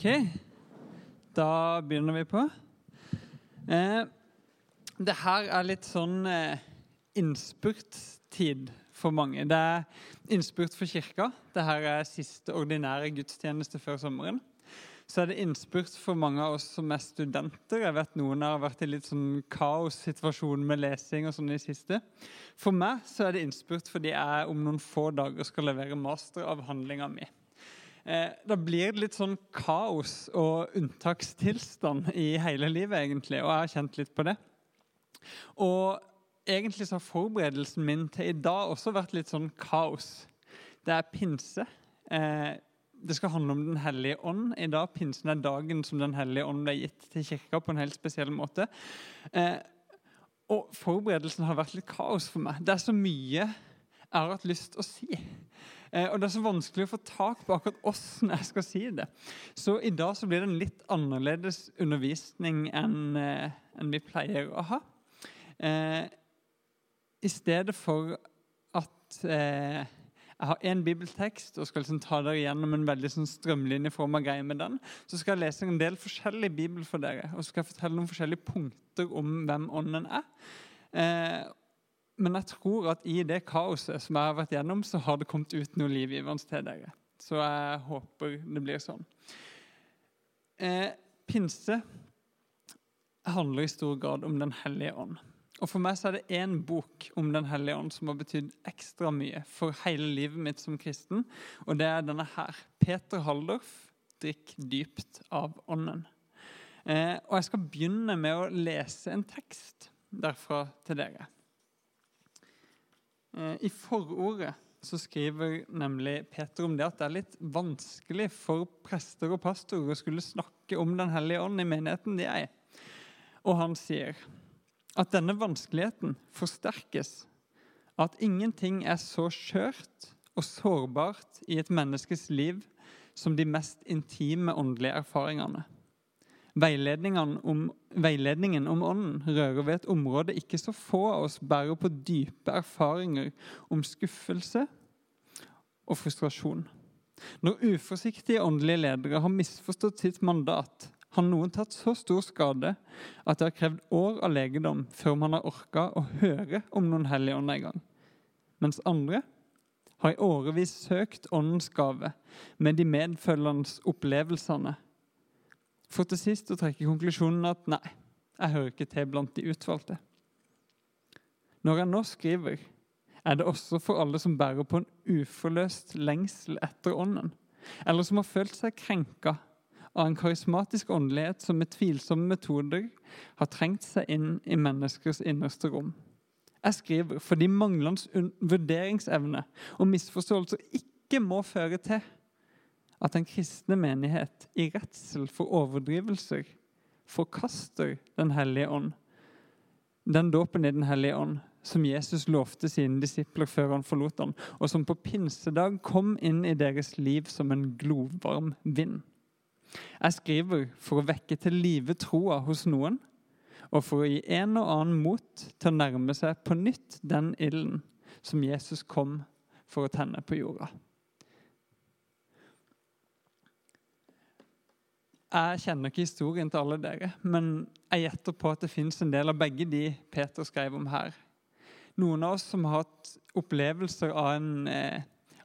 Ok, da begynner vi på. Eh, det her er litt sånn eh, innspurttid for mange. Det er innspurt for kirka. Dette er siste ordinære gudstjeneste før sommeren. Så er det innspurt for mange av oss som er studenter. Jeg vet Noen har vært i litt sånn kaossituasjon med lesing og sånn i siste. For meg så er det innspurt fordi jeg om noen få dager skal levere masteravhandlinga mi. Eh, da blir det litt sånn kaos og unntakstilstand i hele livet, egentlig. Og jeg har kjent litt på det. Og egentlig så har forberedelsen min til i dag også vært litt sånn kaos. Det er pinse. Eh, det skal handle om Den hellige ånd i dag. Pinsen er dagen som Den hellige ånd ble gitt til kirka på en helt spesiell måte. Eh, og forberedelsen har vært litt kaos for meg. Det er så mye jeg har hatt lyst til å si. Eh, og det er så vanskelig å få tak på akkurat åssen jeg skal si det. Så i dag så blir det en litt annerledes undervisning enn eh, en vi pleier å ha. Eh, I stedet for at jeg har én bibeltekst og skal liksom ta dere gjennom en veldig sånn av greie med den. Så skal jeg lese en del forskjellig bibel for dere, og så skal jeg fortelle noen forskjellige punkter om hvem Ånden er. Eh, men jeg tror at i det kaoset som jeg har vært gjennom, så har det kommet ut noe livgivende til dere. Så jeg håper det blir sånn. Eh, pinse handler i stor grad om Den hellige ånd. Og For meg så er det én bok om Den hellige ånd som har betydd ekstra mye for hele livet mitt som kristen, og det er denne her. Peter Haldorf, 'Drikk dypt av ånden'. Eh, og Jeg skal begynne med å lese en tekst derfra til dere. Eh, I forordet så skriver nemlig Peter om det at det er litt vanskelig for prester og pastorer å skulle snakke om Den hellige ånd i menigheten de er i. Og han sier at denne vanskeligheten forsterkes at ingenting er så skjørt og sårbart i et menneskes liv som de mest intime åndelige erfaringene. Veiledningen om, veiledningen om ånden rører ved et område ikke så få av oss bærer på dype erfaringer om skuffelse og frustrasjon. Når uforsiktige åndelige ledere har misforstått sitt mandat, har noen tatt så stor skade at det har krevd år av legedom før man har orka å høre om noen hellige ånd en gang. Mens andre har i årevis søkt åndens gave med de medfølgende opplevelsene. For til sist å trekke konklusjonen at nei, jeg hører ikke til blant de utvalgte. Når jeg nå skriver, er det også for alle som bærer på en uforløst lengsel etter ånden, eller som har følt seg krenka av en karismatisk åndelighet som med tvilsomme metoder har trengt seg inn i menneskers innerste rom. Jeg skriver fordi manglende vurderingsevne og misforståelser ikke må føre til at den kristne menighet i redsel for overdrivelser forkaster Den hellige ånd, den dåpen i Den hellige ånd som Jesus lovte sine disipler før han forlot ham, og som på pinsedag kom inn i deres liv som en glovarm vind. Jeg skriver for å vekke til live troa hos noen, og for å gi en og annen mot til å nærme seg på nytt den ilden som Jesus kom for å tenne på jorda. Jeg kjenner ikke historien til alle dere, men jeg gjetter på at det fins en del av begge de Peter skrev om her. Noen av oss som har hatt opplevelser av en eh,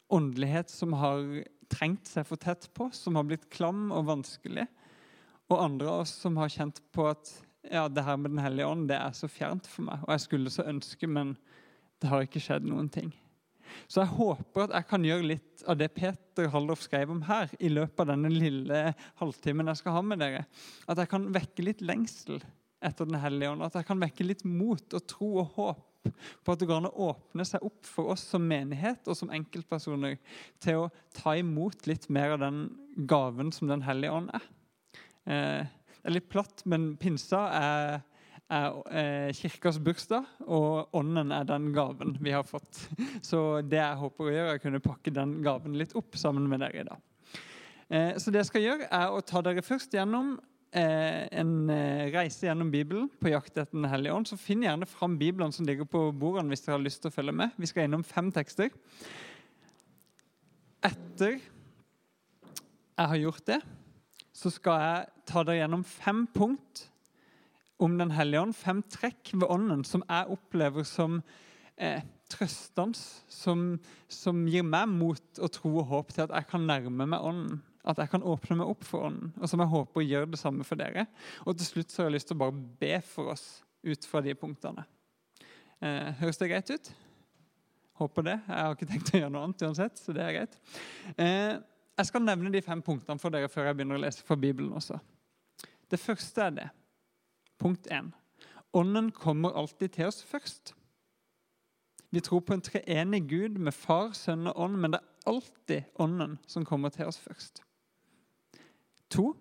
åndelighet som har trengt seg for tett på, som har blitt klam og vanskelig. Og andre av oss som har kjent på at ja, det her med Den hellige ånd det er så fjernt for meg. Og jeg skulle så ønske, men det har ikke skjedd noen ting. Så jeg håper at jeg kan gjøre litt av det Peter Haldorf skrev om her, i løpet av denne lille halvtimen jeg skal ha med dere. At jeg kan vekke litt lengsel etter Den hellige ånd. At jeg kan vekke litt mot og tro og håp på at det går an å åpne seg opp for oss som menighet og som enkeltpersoner til å ta imot litt mer av den gaven som Den hellige ånd er. Eh, det er litt platt, men pinsa er, er, eh, kirkas bursdag, og ånden er den gaven vi har fått. Så det jeg håper å gjøre, er å kunne pakke den gaven litt opp sammen med dere i dag. Eh, så det jeg skal gjøre, er å ta dere først gjennom Eh, en reise gjennom Bibelen på jakt etter Den hellige ånd, så finn gjerne fram Bibelen som ligger på bordene hvis dere har lyst til å følge med. Vi skal innom fem tekster. Etter jeg har gjort det, så skal jeg ta dere gjennom fem punkt om Den hellige ånd. Fem trekk ved ånden som jeg opplever som eh, trøstende, som, som, gir meg mot og tro og håp til at jeg kan nærme meg ånden. At jeg kan åpne meg opp for ånden, og som jeg håper gjør det samme for dere. Og til slutt så har jeg lyst til å bare be for oss ut fra de punktene. Eh, høres det greit ut? Håper det. Jeg har ikke tenkt å gjøre noe annet uansett, så det er greit. Eh, jeg skal nevne de fem punktene for dere før jeg begynner å lese fra Bibelen også. Det første er det. Punkt 1. Ånden kommer alltid til oss først. Vi tror på en treenig Gud med Far, Sønn og Ånd, men det er alltid Ånden som kommer til oss først. To.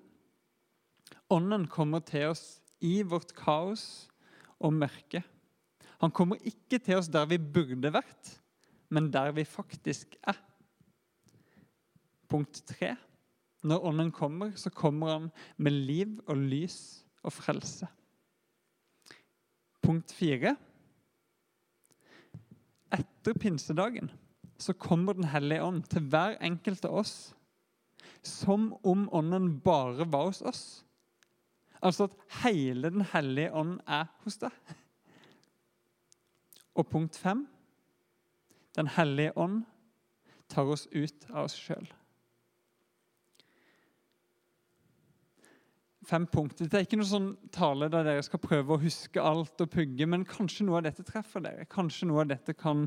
Ånden kommer til oss i vårt kaos og mørke. Han kommer ikke til oss der vi burde vært, men der vi faktisk er. Punkt tre. Når Ånden kommer, så kommer han med liv og lys og frelse. Punkt fire. Etter pinsedagen så kommer Den hellige ånd til hver enkelt av oss som om Ånden bare var hos oss. Altså at hele Den hellige ånd er hos deg. Og punkt fem Den hellige ånd tar oss ut av oss sjøl. Fem punkter. Det er ikke noe sånn tale der dere skal prøve å huske alt og pugge, men kanskje noe av dette treffer dere. Kanskje noe av dette kan,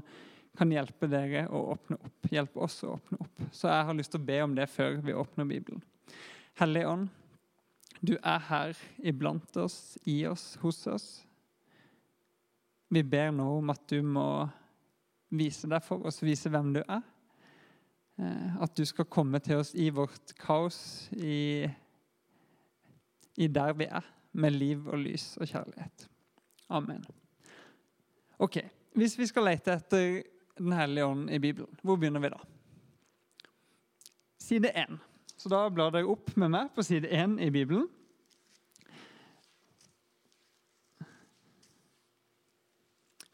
kan hjelpe dere å åpne opp. Hjelpe oss å åpne opp. Så jeg har lyst til å be om det før vi åpner Bibelen. Hellige Ånd, du er her iblant oss, i oss, hos oss. Vi ber nå om at du må vise deg for oss, vise hvem du er. Eh, at du skal komme til oss i vårt kaos, i i der vi er, med liv og lys og kjærlighet. Amen. Ok, Hvis vi skal lete etter Den hellige ånd i Bibelen, hvor begynner vi da? Side 1. Så da blar dere opp med meg på side 1 i Bibelen.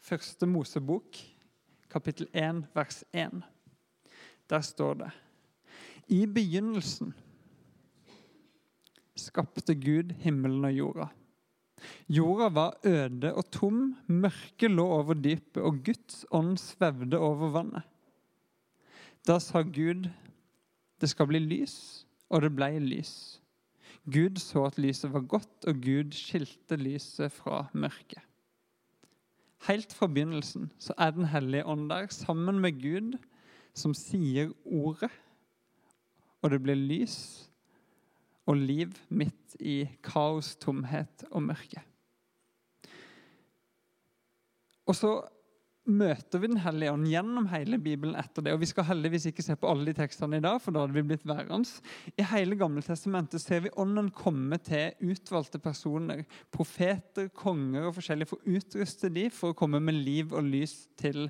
Første Mosebok, kapittel 1, vers 1. Der står det I begynnelsen skapte Gud himmelen og jorda. Jorda var øde og tom, mørket lå over dypet, og Guds ånd svevde over vannet. Da sa Gud, det skal bli lys, og det ble lys. Gud så at lyset var godt, og Gud skilte lyset fra mørket. Helt fra begynnelsen så er Den hellige ånd der sammen med Gud, som sier ordet, og det blir lys, og liv midt i kaos, tomhet og mørke. Og så møter vi Den hellige ånd gjennom hele Bibelen etter det. Og Vi skal heldigvis ikke se på alle de tekstene i dag, for da hadde vi blitt værende. I hele Gamle Testamentet ser vi Ånden komme til utvalgte personer, profeter, konger og forskjellige, for å utruste dem for å komme med liv og lys til,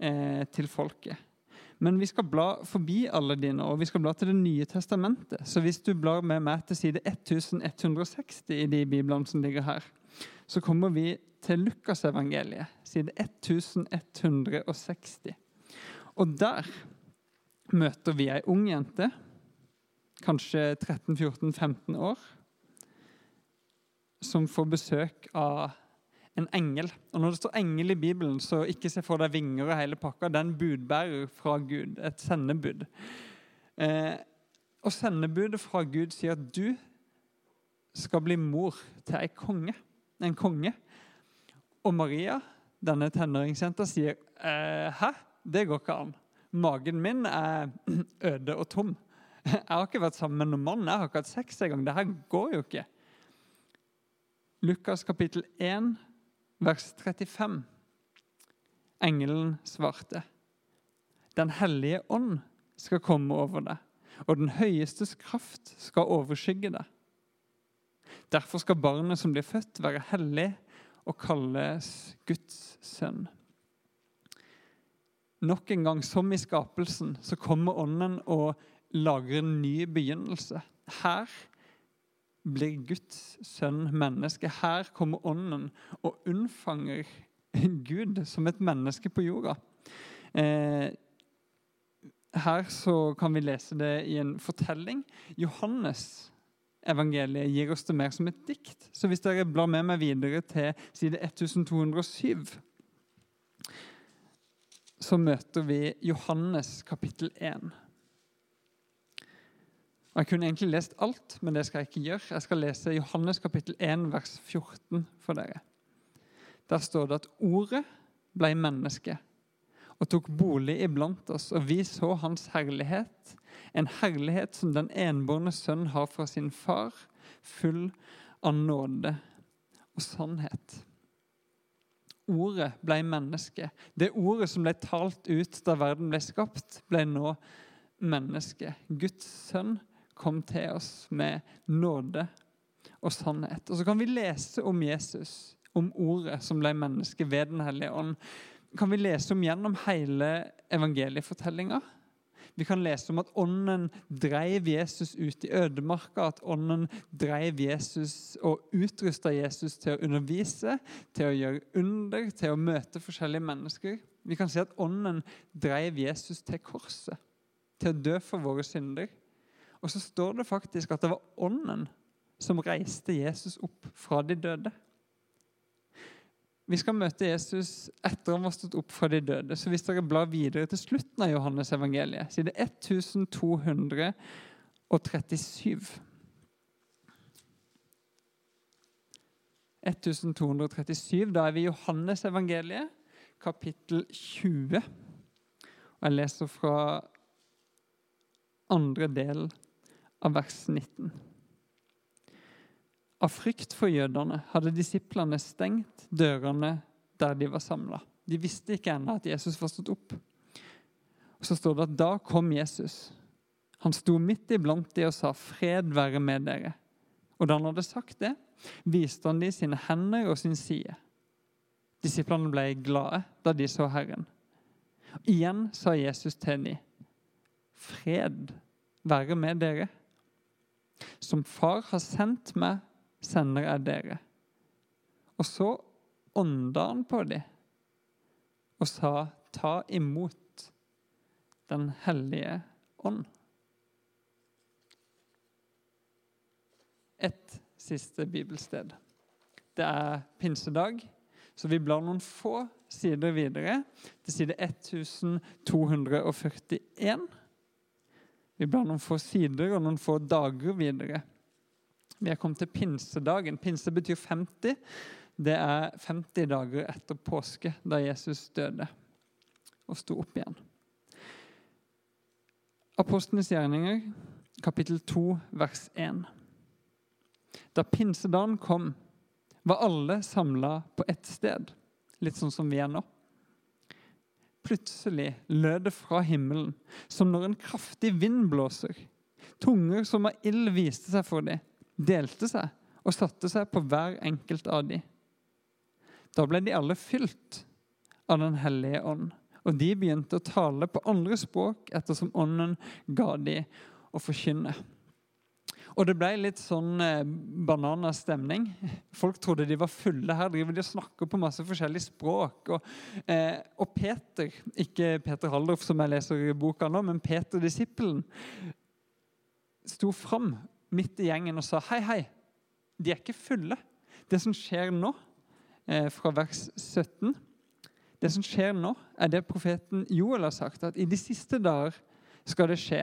eh, til folket. Men vi skal bla forbi alle dine, og vi skal bla til Det nye testamentet. Så hvis du blar med meg til side 1160 i de biblene som ligger her, så kommer vi til Lukasevangeliet, side 1160. Og der møter vi ei ung jente, kanskje 13-14-15 år, som får besøk av en engel. Og Når det står engel i Bibelen, så ikke se for deg vinger og hele pakka. Det er en budbærer fra Gud, et sendebud. Eh, og sendebudet fra Gud sier at du skal bli mor til ei konge. En konge. Og Maria, denne tenåringsjenta, sier eh, hæ? Det går ikke an. Magen min er øde og tom. Jeg har ikke vært sammen med noen mann. Jeg har ikke hatt sex engang. Det her går jo ikke. Lukas kapittel 1 vers 35. Engelen svarte. Den hellige ånd skal komme over deg, og den høyestes kraft skal overskygge deg. Derfor skal barnet som blir født, være hellig og kalles Guds sønn. Nok en gang, som i skapelsen, så kommer Ånden og lager en ny begynnelse. Her blir Guds sønn menneske. Her kommer Ånden og unnfanger Gud som et menneske på jorda. Eh, her så kan vi lese det i en fortelling. Johannes evangeliet gir oss det mer som et dikt. Så hvis dere blar med meg videre til side 1207, så møter vi Johannes kapittel 1. Jeg kunne egentlig lest alt, men det skal jeg ikke gjøre. Jeg skal lese Johannes kapittel 1, vers 14 for dere. Der står det at ordet ble menneske og tok bolig iblant oss, og vi så hans herlighet, en herlighet som den enbårne sønn har fra sin far, full av nåde og sannhet. Ordet ble menneske. Det ordet som ble talt ut da verden ble skapt, ble nå menneske. Guds sønn kom til oss med nåde og sannhet. Og Så kan vi lese om Jesus, om ordet som ble menneske ved Den hellige ånd. Kan vi lese om gjennom hele evangeliefortellinga. Vi kan lese om at ånden dreiv Jesus ut i ødemarka, at ånden dreiv Jesus og utrusta Jesus til å undervise, til å gjøre under, til å møte forskjellige mennesker. Vi kan si at ånden dreiv Jesus til korset, til å dø for våre synder. Og så står det faktisk at det var ånden som reiste Jesus opp fra de døde. Vi skal møte Jesus etter han var stått opp fra de døde. Så hvis dere blar videre til slutten av Johannes evangeliet, side 1237 1237, Da er vi i Johannes evangeliet, kapittel 20. Og jeg leser fra andre del av vers 19. Av frykt for jødene hadde disiplene stengt dørene der de var samla. De visste ikke ennå at Jesus var stått opp. Og Så står det at da kom Jesus. Han sto midt iblant de og sa, 'Fred være med dere'. Og da han hadde sagt det, viste han de sine hender og sin side. Disiplene ble glade da de så Herren. Igjen sa Jesus til dem, 'Fred være med dere'. Som Far har sendt meg, sender jeg dere. Og så ånda han på dem og sa, ta imot Den hellige ånd. Et siste bibelsted. Det er pinsedag, så vi blar noen få sider videre til side 1241. Vi blar noen få sider og noen få dager videre. Vi er kommet til pinsedagen. Pinse betyr 50. Det er 50 dager etter påske, da Jesus døde og sto opp igjen. Apostlenes gjerninger, kapittel 2, vers 1. Da pinsedagen kom, var alle samla på ett sted, litt sånn som vi er nå. Plutselig lød det fra himmelen, som når en kraftig vind blåser. Tunger som av ild viste seg for dem delte seg og satte seg på hver enkelt av dem. Da ble de alle fylt av Den hellige ånd, og de begynte å tale på andre språk ettersom ånden ga dem å forkynne. Og det ble litt sånn eh, bananastemning. Folk trodde de var fulle. Her driver de og snakker på masse forskjellige språk. Og, eh, og Peter, ikke Peter Haldorf som jeg leser i boka nå, men Peter disippelen, sto fram midt i gjengen og sa hei, hei, de er ikke fulle. Det som skjer nå, eh, fra vers 17 Det som skjer nå, er det profeten Joel har sagt, at i de siste dager skal det skje,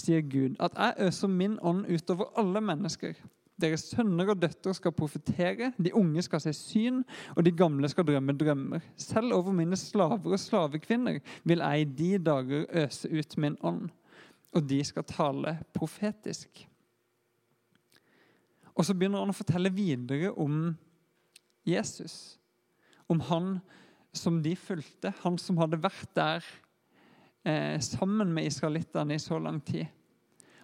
sier Gud, at jeg øser min ånd utover alle mennesker. Deres sønner og døtre skal profetere, de unge skal se syn, og de gamle skal drømme drømmer. Selv over mine slaver og slavekvinner vil jeg i de dager øse ut min ånd, og de skal tale profetisk. Og så begynner han å fortelle videre om Jesus. Om han som de fulgte, han som hadde vært der eh, sammen med israelittene i så lang tid.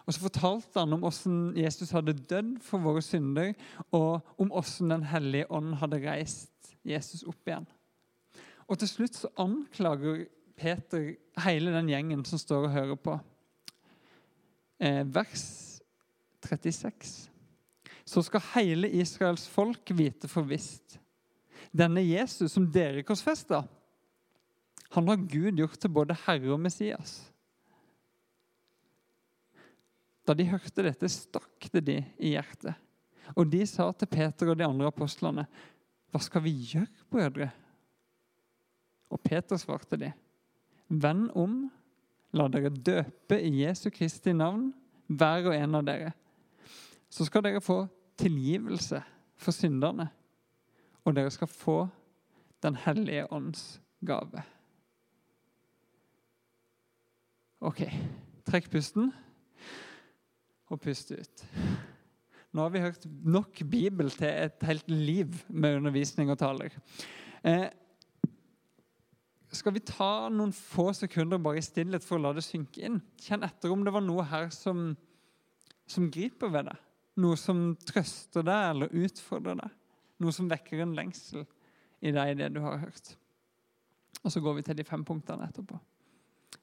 Og Så fortalte han om hvordan Jesus hadde dødd for våre synder, og om hvordan Den hellige ånd hadde reist Jesus opp igjen. Og Til slutt så anklager Peter hele den gjengen som står og hører på. Eh, vers 36 så skal hele Israels folk vite for visst. Denne Jesus som dere korsfesta, han har Gud gjort til både Herre og Messias. Da de hørte dette, stakk det de i hjertet. Og de sa til Peter og de andre apostlene, 'Hva skal vi gjøre, brødre?' Og Peter svarte de, 'Vend om, la dere døpe i Jesu Kristi navn, hver og en av dere.' Så skal dere få tilgivelse for synderne, og dere skal få Den hellige ånds gave. OK. Trekk pusten, og pust ut. Nå har vi hørt nok Bibel til et helt liv med undervisning og taler. Eh, skal vi ta noen få sekunder bare i stillhet for å la det synke inn? Kjenn etter om det var noe her som, som griper ved deg. Noe som trøster deg eller utfordrer deg. Noe som vekker en lengsel i deg i det du har hørt. Og så går vi til de fem punktene etterpå.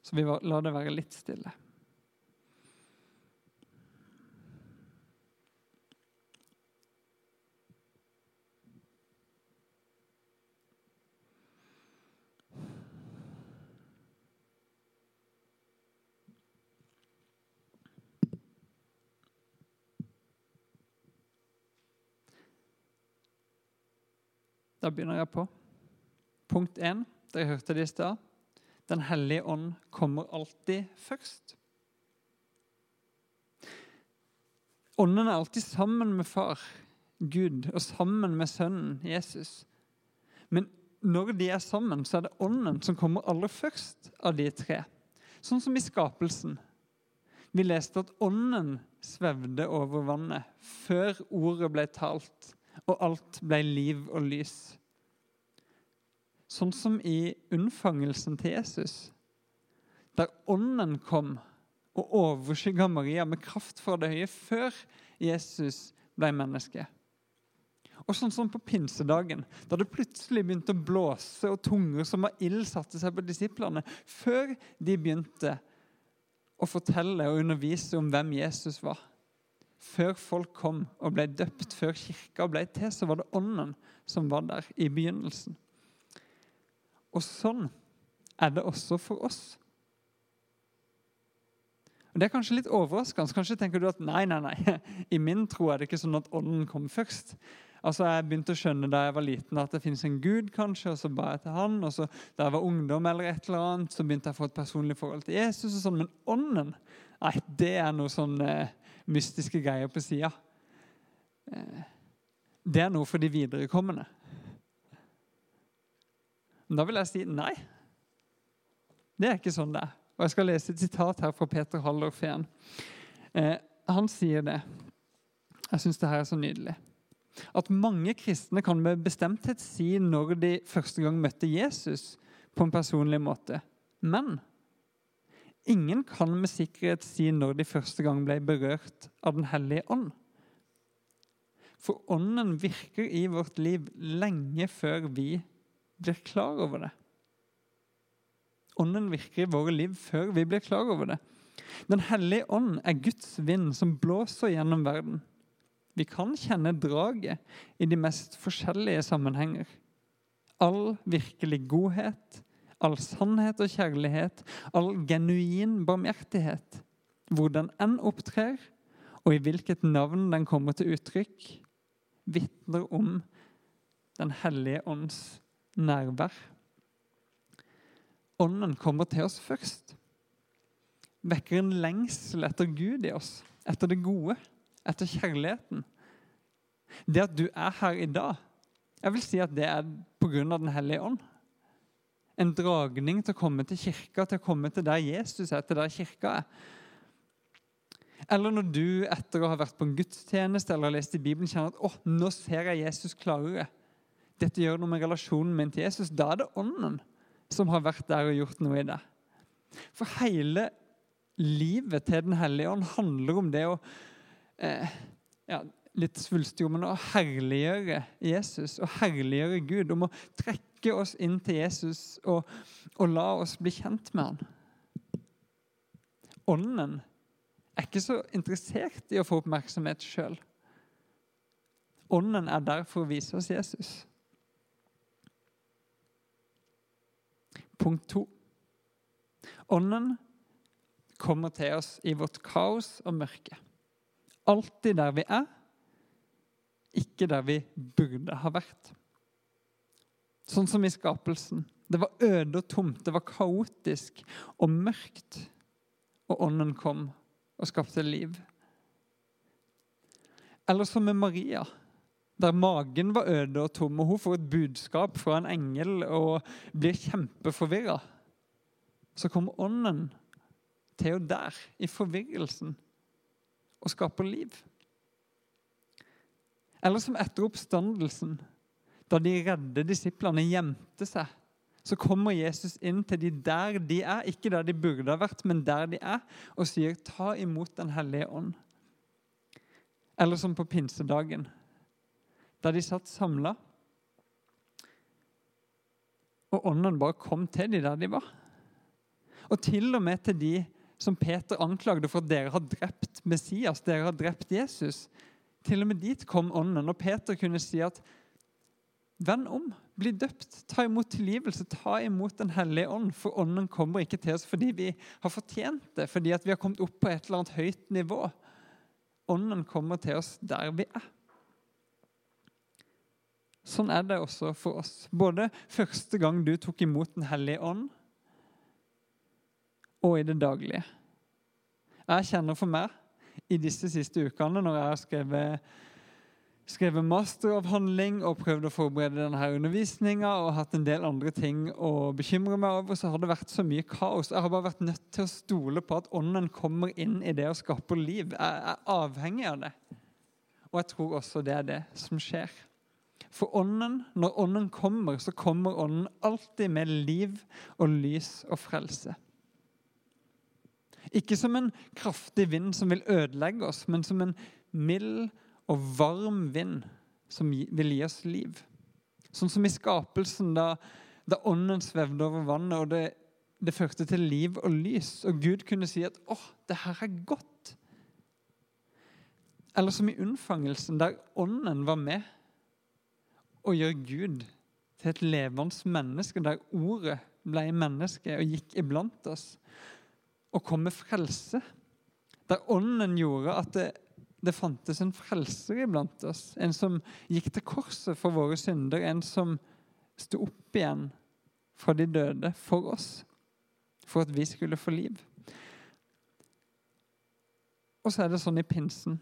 Så vi lar det være litt stille. Da begynner jeg på. Punkt én, dere hørte det i stad. Den hellige ånd kommer alltid først. Ånden er alltid sammen med far, Gud, og sammen med sønnen, Jesus. Men når de er sammen, så er det ånden som kommer aller først av de tre. Sånn som i skapelsen. Vi leste at ånden svevde over vannet før ordet ble talt, og alt ble liv og lys. Sånn som i unnfangelsen til Jesus, der ånden kom og overskygga Maria med kraft fra det høye før Jesus ble menneske. Og sånn som på pinsedagen, da det plutselig begynte å blåse, og tunger som av ild satte seg på disiplene, før de begynte å fortelle og undervise om hvem Jesus var. Før folk kom og ble døpt, før kirka ble til, så var det Ånden som var der i begynnelsen. Og sånn er det også for oss. Og Det er kanskje litt overraskende. Kanskje tenker du at nei, nei, nei, i min tro er det ikke sånn at Ånden kom først. Altså, Jeg begynte å skjønne da jeg var liten at det finnes en Gud, kanskje, og så ba jeg til han. og så Da jeg var ungdom, eller et eller annet, så begynte jeg å få et personlig forhold til Jesus. og sånn, Men Ånden, nei, det er noe sånn eh, mystiske greier på sida. Eh, det er noe for de viderekommende. Da vil jeg si nei. Det er ikke sånn det er. Og Jeg skal lese et sitat her fra Peter Hallorfen. Eh, han sier det. Jeg syns det her er så nydelig. At mange kristne kan med bestemthet si når de første gang møtte Jesus på en personlig måte. Men ingen kan med sikkerhet si når de første gang ble berørt av Den hellige ånd. For Ånden virker i vårt liv lenge før vi blir klar over det. Ånden virker i våre liv før vi blir klar over det. Den hellige ånd er Guds vind som blåser gjennom verden. Vi kan kjenne draget i de mest forskjellige sammenhenger. All virkelig godhet, all sannhet og kjærlighet, all genuin barmhjertighet, hvor den enn opptrer, og i hvilket navn den kommer til uttrykk, vitner om Den hellige ånds nærvær. Ånden kommer til oss først. Vekker en lengsel etter Gud i oss, etter det gode, etter kjærligheten. Det at du er her i dag, jeg vil si at det er pga. Den hellige ånd. En dragning til å komme til kirka, til å komme til der Jesus er, til der kirka er. Eller når du etter å ha vært på en gudstjeneste eller lest i Bibelen kjenner at å, nå ser jeg Jesus klarere. Dette gjør noe med relasjonen min til Jesus. Da er det Ånden som har vært der og gjort noe i det. For hele livet til Den hellige ånd handler om det å eh, ja, litt svulstig men å herliggjøre Jesus og herliggjøre Gud. Om å trekke oss inn til Jesus og, og la oss bli kjent med han. Ånden er ikke så interessert i å få oppmerksomhet sjøl. Ånden er der for å vise oss Jesus. Punkt to. Ånden kommer til oss i vårt kaos og mørke. Alltid der vi er, ikke der vi burde ha vært. Sånn som i skapelsen. Det var øde og tomt, det var kaotisk og mørkt. Og ånden kom og skapte liv. Eller som med Maria, der magen var øde og tom, og hun får et budskap fra en engel og blir kjempeforvirra. Så kommer ånden til henne der, i forvirrelsen, og skaper liv. Eller som etter oppstandelsen, da de redde disiplene gjemte seg. Så kommer Jesus inn til de der de er, ikke der de burde ha vært, men der de er, og sier 'ta imot Den hellige ånd'. Eller som på pinsedagen, da de satt samla, og ånden bare kom til de der de var. Og til og med til de som Peter anklagde for at dere har drept Messias, dere har drept Jesus. Til og med dit kom ånden, og Peter kunne si at Vend om, bli døpt, ta imot tilgivelse, ta imot Den hellige ånd. For ånden kommer ikke til oss fordi vi har fortjent det, fordi vi har kommet opp på et eller annet høyt nivå. Ånden kommer til oss der vi er. Sånn er det også for oss. Både første gang du tok imot Den hellige ånd, og i det daglige. Jeg kjenner for meg i disse siste ukene, når jeg har skrevet skrevet masteravhandling og prøvd å forberede denne undervisninga og hatt en del andre ting å bekymre meg over, så har det vært så mye kaos. Jeg har bare vært nødt til å stole på at ånden kommer inn i det og skaper liv. Jeg er avhengig av det. Og jeg tror også det er det som skjer. For ånden, når ånden kommer, så kommer ånden alltid med liv og lys og frelse. Ikke som en kraftig vind som vil ødelegge oss, men som en mild og varm vind som vil gi oss liv. Sånn som i skapelsen, da, da ånden svevde over vannet, og det, det, førte til liv og lys. Og Gud kunne si at 'Å, det her er godt'. Eller som i unnfangelsen, der ånden var med og gjør Gud til et levende menneske, der ordet ble menneske og gikk iblant oss og kom med frelse. Der ånden gjorde at det, det fantes en frelser iblant oss. En som gikk til korset for våre synder. En som sto opp igjen fra de døde for oss. For at vi skulle få liv. Og så er det sånn i pinsen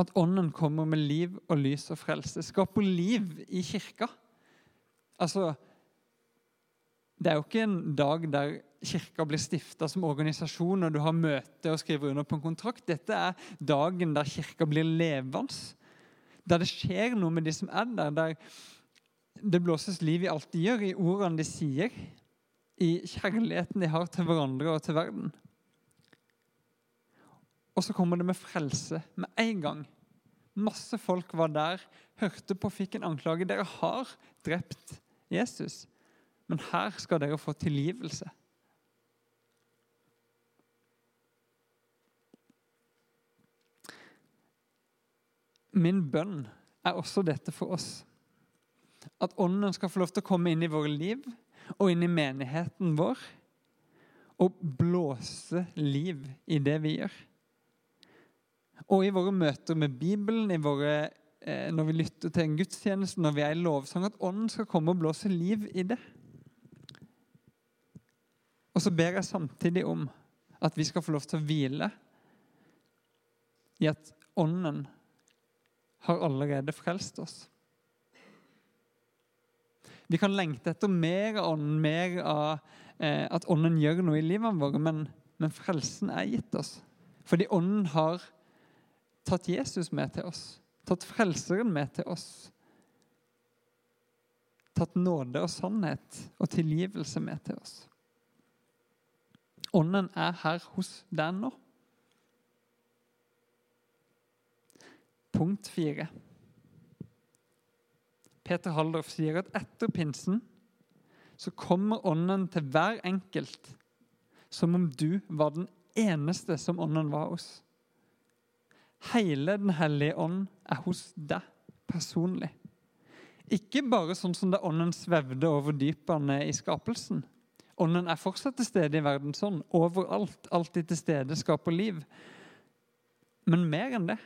at Ånden kommer med liv og lys og frelse. Skaper liv i kirka. Altså Det er jo ikke en dag der kirka blir stifta som organisasjon, og du har møte og skriver under på en kontrakt. Dette er dagen der kirka blir levende. Der det skjer noe med de som er der. Der det blåses liv i alt de gjør, i ordene de sier, i kjærligheten de har til hverandre og til verden. Og så kommer det med frelse med en gang. Masse folk var der, hørte på, fikk en anklage. Dere har drept Jesus, men her skal dere få tilgivelse. Min bønn er også dette for oss. At Ånden skal få lov til å komme inn i våre liv og inn i menigheten vår og blåse liv i det vi gjør. Og i våre møter med Bibelen, våre, eh, når vi lytter til en gudstjeneste, når vi er i lovsang, at Ånden skal komme og blåse liv i det. Og så ber jeg samtidig om at vi skal få lov til å hvile i at Ånden har allerede frelst oss. Vi kan lengte etter mer av ånden, mer av eh, at ånden gjør noe i livene våre, men, men frelsen er gitt oss. Fordi ånden har tatt Jesus med til oss, tatt frelseren med til oss. Tatt nåde og sannhet og tilgivelse med til oss. Ånden er her hos deg nå. Punkt fire. Peter Haldorf sier at etter pinsen så kommer Ånden til hver enkelt som om du var den eneste som Ånden var hos. Hele Den hellige ånd er hos deg personlig. Ikke bare sånn som da Ånden svevde over dypene i skapelsen. Ånden er fortsatt til stede i verden sånn. Overalt, alltid til stede, skaper liv. Men mer enn det.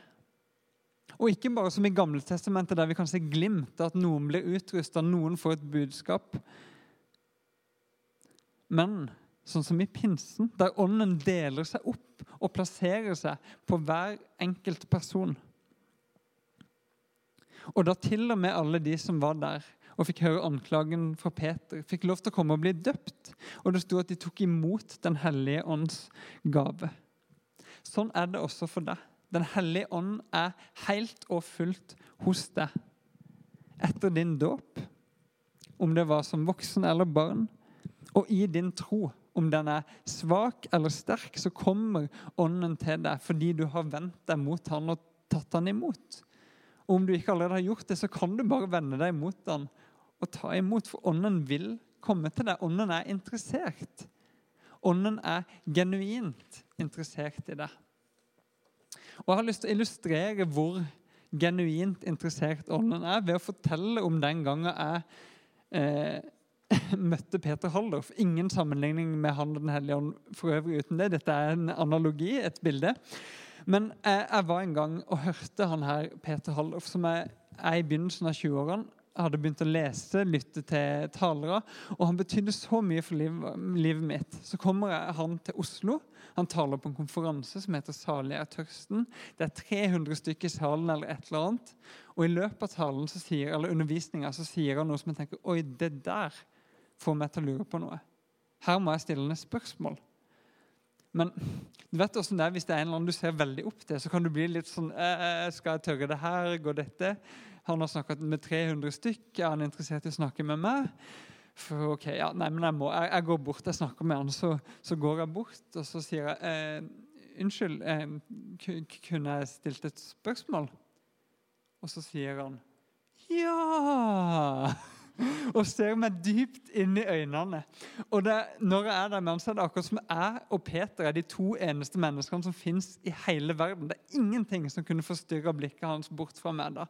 Og ikke bare som i Gamle testamentet, der vi kan se glimt av at noen blir utrusta, noen får et budskap. Men sånn som i pinsen, der ånden deler seg opp og plasserer seg på hver enkelt person. Og da til og med alle de som var der og fikk høre anklagen fra Peter, fikk lov til å komme og bli døpt. Og det sto at de tok imot Den hellige ånds gave. Sånn er det også for deg. Den hellige ånd er helt og fullt hos deg etter din dåp, om det var som voksen eller barn, og i din tro. Om den er svak eller sterk, så kommer ånden til deg fordi du har vendt deg mot han og tatt han imot. Og om du ikke allerede har gjort det, så kan du bare vende deg mot han og ta imot, for ånden vil komme til deg. Ånden er interessert. Ånden er genuint interessert i deg. Og Jeg har lyst til å illustrere hvor genuint interessert ånden er, ved å fortelle om den gangen jeg eh, møtte Peter Haldorf. Ingen sammenligning med Han Den hellige ånd for øvrig uten det. Dette er en analogi, et bilde. Men jeg, jeg var en gang og hørte han her, Peter Haldorf, som er i begynnelsen av 20-årene hadde begynt å lese, lytte til talere. Og han betydde så mye for livet, livet mitt. Så kommer han til Oslo. Han taler på en konferanse som heter 'Salig er tørsten'. Det er 300 stykker i salen eller et eller annet. Og i løpet av talen så sier, eller undervisninga så sier han noe som jeg tenker Oi, det der får meg til å lure på noe. Her må jeg stille henne spørsmål. Men du vet hvordan det er hvis det er en eller annen du ser veldig opp til, så kan du bli litt sånn «Eh, eh, Skal jeg tørre det her? Går dette? Han har snakket med 300 stykk. Er han interessert i å snakke med meg? For ok, ja, nei, men jeg, må, jeg, jeg går bort, jeg snakker med han. Så, så går jeg bort, og så sier jeg eh, Unnskyld, eh, kunne jeg stilt et spørsmål? Og så sier han ja! og ser meg dypt inn i øynene. Og det, Når jeg er der med ham, så er det akkurat som jeg og Peter er de to eneste menneskene som fins i hele verden. Det er ingenting som kunne forstyrra blikket hans bort fra meg da.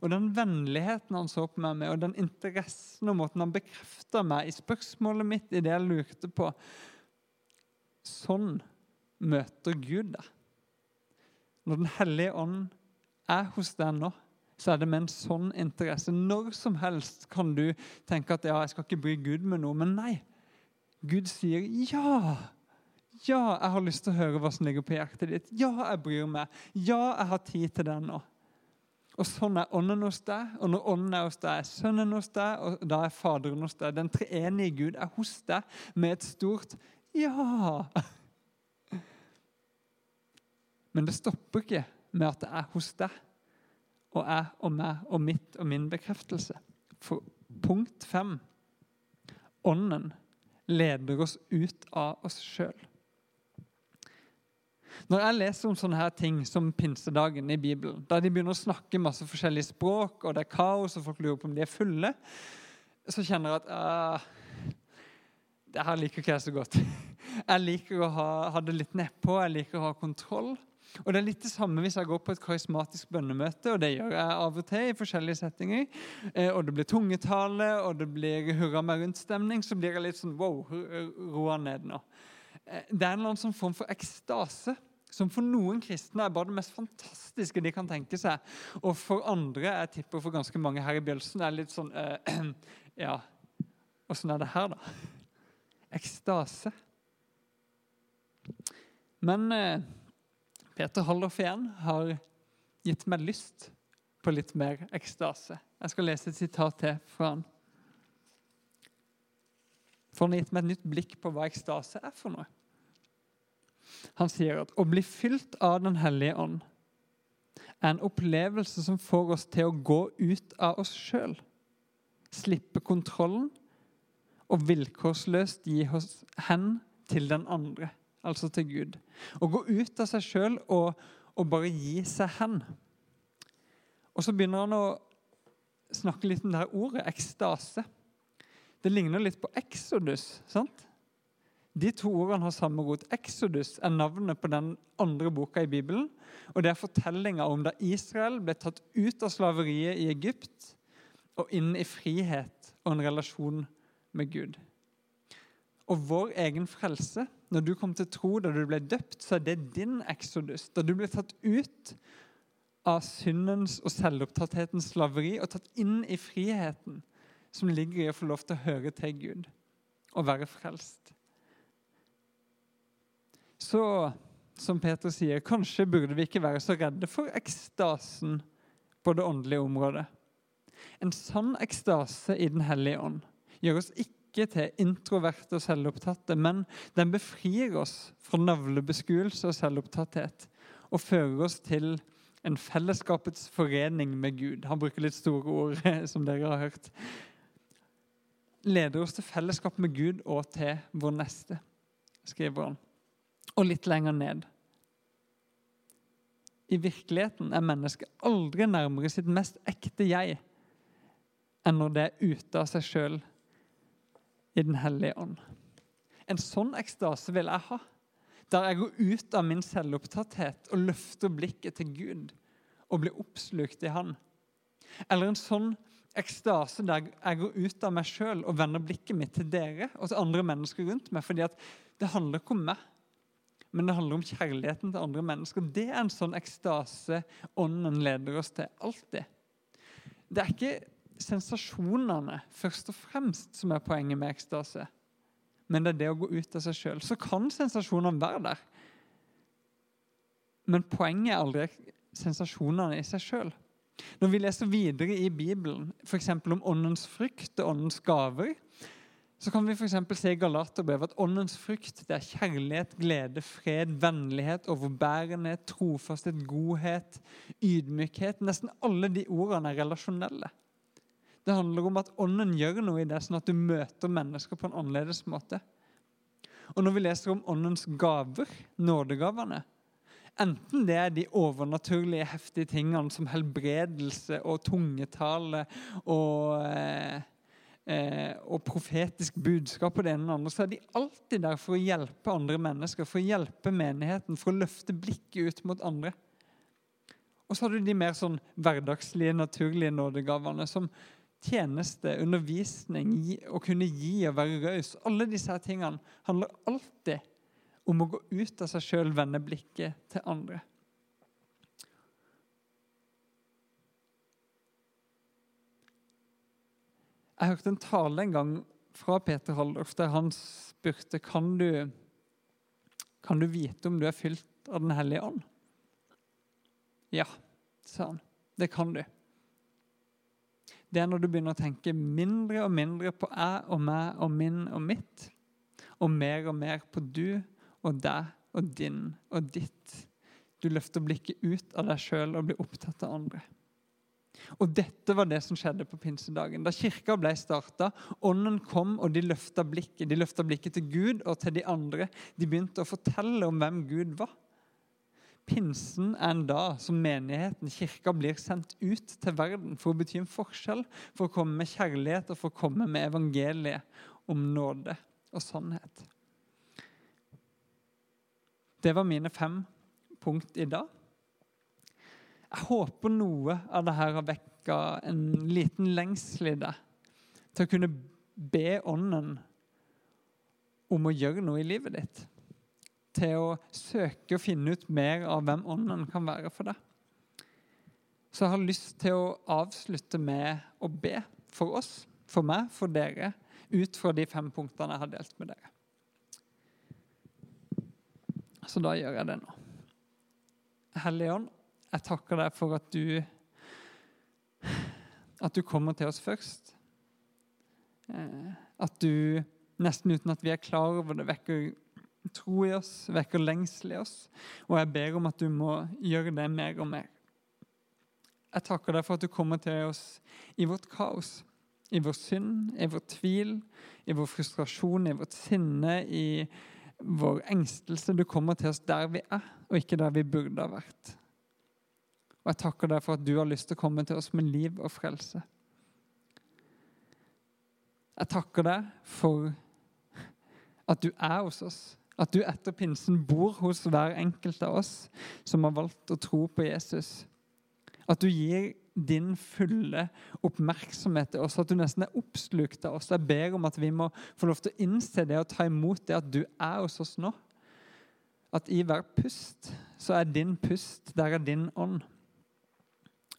Og den vennligheten han så på meg med, og den interessen og måten han bekrefta meg i spørsmålet mitt, i det jeg lurte på Sånn møter Gud deg. Når Den hellige ånd er hos deg nå så er det med en sånn interesse. Når som helst kan du tenke at ja, jeg skal ikke bry Gud med noe. Men nei. Gud sier ja. Ja, jeg har lyst til å høre hva som ligger på hjertet ditt. Ja, jeg bryr meg. Ja, jeg har tid til det nå. Og Sånn er Ånden hos deg, og når Ånden er hos deg, er Sønnen hos deg, og da er Faderen hos deg. Den treenige Gud er hos deg med et stort ja. Men det stopper ikke med at det er hos deg og jeg og meg og mitt og min bekreftelse. For punkt fem Ånden leder oss ut av oss sjøl. Når jeg leser om sånne her ting som pinsedagen i Bibelen, der de begynner å snakke masse forskjellige språk, og det er kaos, og folk lurer på om de er fulle, så kjenner jeg at uh, det her liker ikke jeg så godt. Jeg liker å ha, ha det litt nedpå, jeg liker å ha kontroll. Og Det er litt det samme hvis jeg går på et karismatisk bønnemøte, og det gjør jeg av og til i forskjellige settinger, eh, og det blir tungetale og det blir hurra meg rundt-stemning, så blir jeg litt sånn wow, roa ned nå. Eh, det er en eller annen sånn form for ekstase som for noen kristne er bare det mest fantastiske de kan tenke seg. Og for andre, jeg tipper for ganske mange her i Bjølsen, er litt sånn uh, Ja, åssen er det her, da? Ekstase. Men uh, Peter Haldorf igjen har gitt meg lyst på litt mer ekstase. Jeg skal lese et sitat til fra han. For han har gitt meg et nytt blikk på hva ekstase er for noe. Han sier at å bli fylt av Den hellige ånd er en opplevelse som får oss til å gå ut av oss sjøl. Slippe kontrollen og vilkårsløst gi oss hen til den andre altså til Gud. Å gå ut av seg sjøl og, og, bare gi seg hen. Og så begynner han å snakke litt om det her ordet ekstase. Det ligner litt på Exodus. sant? De to ordene har samme rot. Exodus er navnet på den andre boka i Bibelen. Og det er fortellinga om da Israel ble tatt ut av slaveriet i Egypt og inn i frihet og en relasjon med Gud. Og vår egen frelse, når du kom til tro da du ble døpt, så er det din exodus. Da du ble tatt ut av syndens og selvopptatthetens slaveri og tatt inn i friheten som ligger i å få lov til å høre til Gud og være frelst. Så, som Peter sier, kanskje burde vi ikke være så redde for ekstasen på det åndelige området. En sann ekstase i Den hellige ånd gjør oss ikke ikke til introverte og selvopptatte, men den befrir oss fra navlebeskuelse og selvopptatthet og fører oss til en fellesskapets forening med Gud. Han bruker litt store ord, som dere har hørt. Leder oss til fellesskap med Gud og til vår neste, skriver han. Og litt lenger ned. I virkeligheten er mennesket aldri nærmere sitt mest ekte jeg enn når det er ute av seg sjøl i Den hellige ånd. En sånn ekstase vil jeg ha. Der jeg går ut av min selvopptatthet og løfter blikket til Gud og blir oppslukt i Han. Eller en sånn ekstase der jeg går ut av meg sjøl og vender blikket mitt til dere og til andre mennesker rundt meg. fordi det handler ikke om meg, men det handler om kjærligheten til andre mennesker. Det er en sånn ekstase ånden leder oss til. Alltid. Det er ikke sensasjonene først og fremst som er poenget med ekstase. Men det er det å gå ut av seg sjøl. Så kan sensasjonene være der. Men poenget er aldri sensasjonene i seg sjøl. Når vi leser videre i Bibelen, f.eks. om åndens frykt og åndens gaver, så kan vi for se i Galaterbrevet at åndens frykt det er kjærlighet, glede, fred, vennlighet, overbærenhet, trofasthet, godhet, ydmykhet. Nesten alle de ordene er relasjonelle. Det handler om at ånden gjør noe i det, sånn at du møter mennesker på en annerledes måte. Og når vi leser om åndens gaver, nådegavene, enten det er de overnaturlige, heftige tingene som helbredelse og tungetale og, eh, eh, og profetisk budskap på det ene og andre, så er de alltid der for å hjelpe andre mennesker, for å hjelpe menigheten, for å løfte blikket ut mot andre. Og så har du de mer sånn hverdagslige, naturlige nådegavene som tjeneste, undervisning, å kunne gi og være raus. Alle disse tingene handler alltid om å gå ut av seg sjøl, vende blikket til andre. Jeg hørte en tale en gang fra Peter Haldorf der han spurte kan du kan du vite om du er fylt av Den hellige ånd. Ja, sa han. Det kan du det er når du begynner å tenke mindre og mindre på jeg og meg og min og mitt, og mer og mer på du og deg og din og ditt. Du løfter blikket ut av deg sjøl og blir opptatt av andre. Og Dette var det som skjedde på pinsedagen. Da kirka ble starta, ånden kom, og de løfta blikket. De løfta blikket til Gud og til de andre. De begynte å fortelle om hvem Gud var. Pinsen er en dag som menigheten, kirka, blir sendt ut til verden for å bety en forskjell, for å komme med kjærlighet og for å komme med evangeliet om nåde og sannhet. Det var mine fem punkt i dag. Jeg håper noe av dette har vekka en liten lengsel i deg til å kunne be Ånden om å gjøre noe i livet ditt til å søke og finne ut mer av hvem Ånden kan være for deg. Så jeg har lyst til å avslutte med å be for oss, for meg, for dere, ut fra de fem punktene jeg har delt med dere. Så da gjør jeg det nå. Hellige Ånd, jeg takker deg for at du at du kommer til oss først. Eh, at du, nesten uten at vi er klar over det, vekker tro i oss, vekker lengsel i oss. Og jeg ber om at du må gjøre det mer og mer. Jeg takker deg for at du kommer til oss i vårt kaos, i vår synd, i vår tvil, i vår frustrasjon, i vårt sinne, i vår engstelse. Du kommer til oss der vi er, og ikke der vi burde ha vært. Og jeg takker deg for at du har lyst til å komme til oss med liv og frelse. Jeg takker deg for at du er hos oss at du etter pinsen bor hos hver enkelt av oss som har valgt å tro på Jesus. At du gir din fulle oppmerksomhet til oss, at du nesten er oppslukt av oss. Jeg ber om at vi må få lov til å innse det og ta imot det at du er hos oss nå. At i hver pust så er din pust, der er din ånd.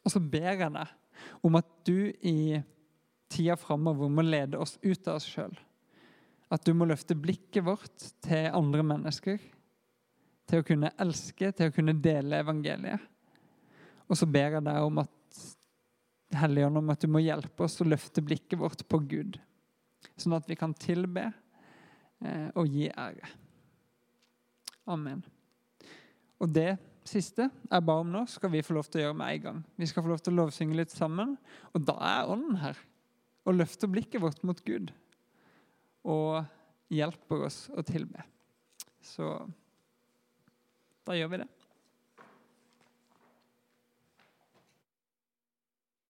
Og så ber jeg deg om at du i tida framover må lede oss ut av oss sjøl. At du må løfte blikket vårt til andre mennesker. Til å kunne elske, til å kunne dele evangeliet. Og så ber jeg deg om at Helligånd, om at du må hjelpe oss å løfte blikket vårt på Gud. Sånn at vi kan tilbe eh, og gi ære. Amen. Og det siste jeg ba om nå, skal vi få lov til å gjøre med en gang. Vi skal få lov til å lovsynge litt sammen, og da er Ånden her og løfter blikket vårt mot Gud og hjelper oss å tilbe. Så da gjør vi det.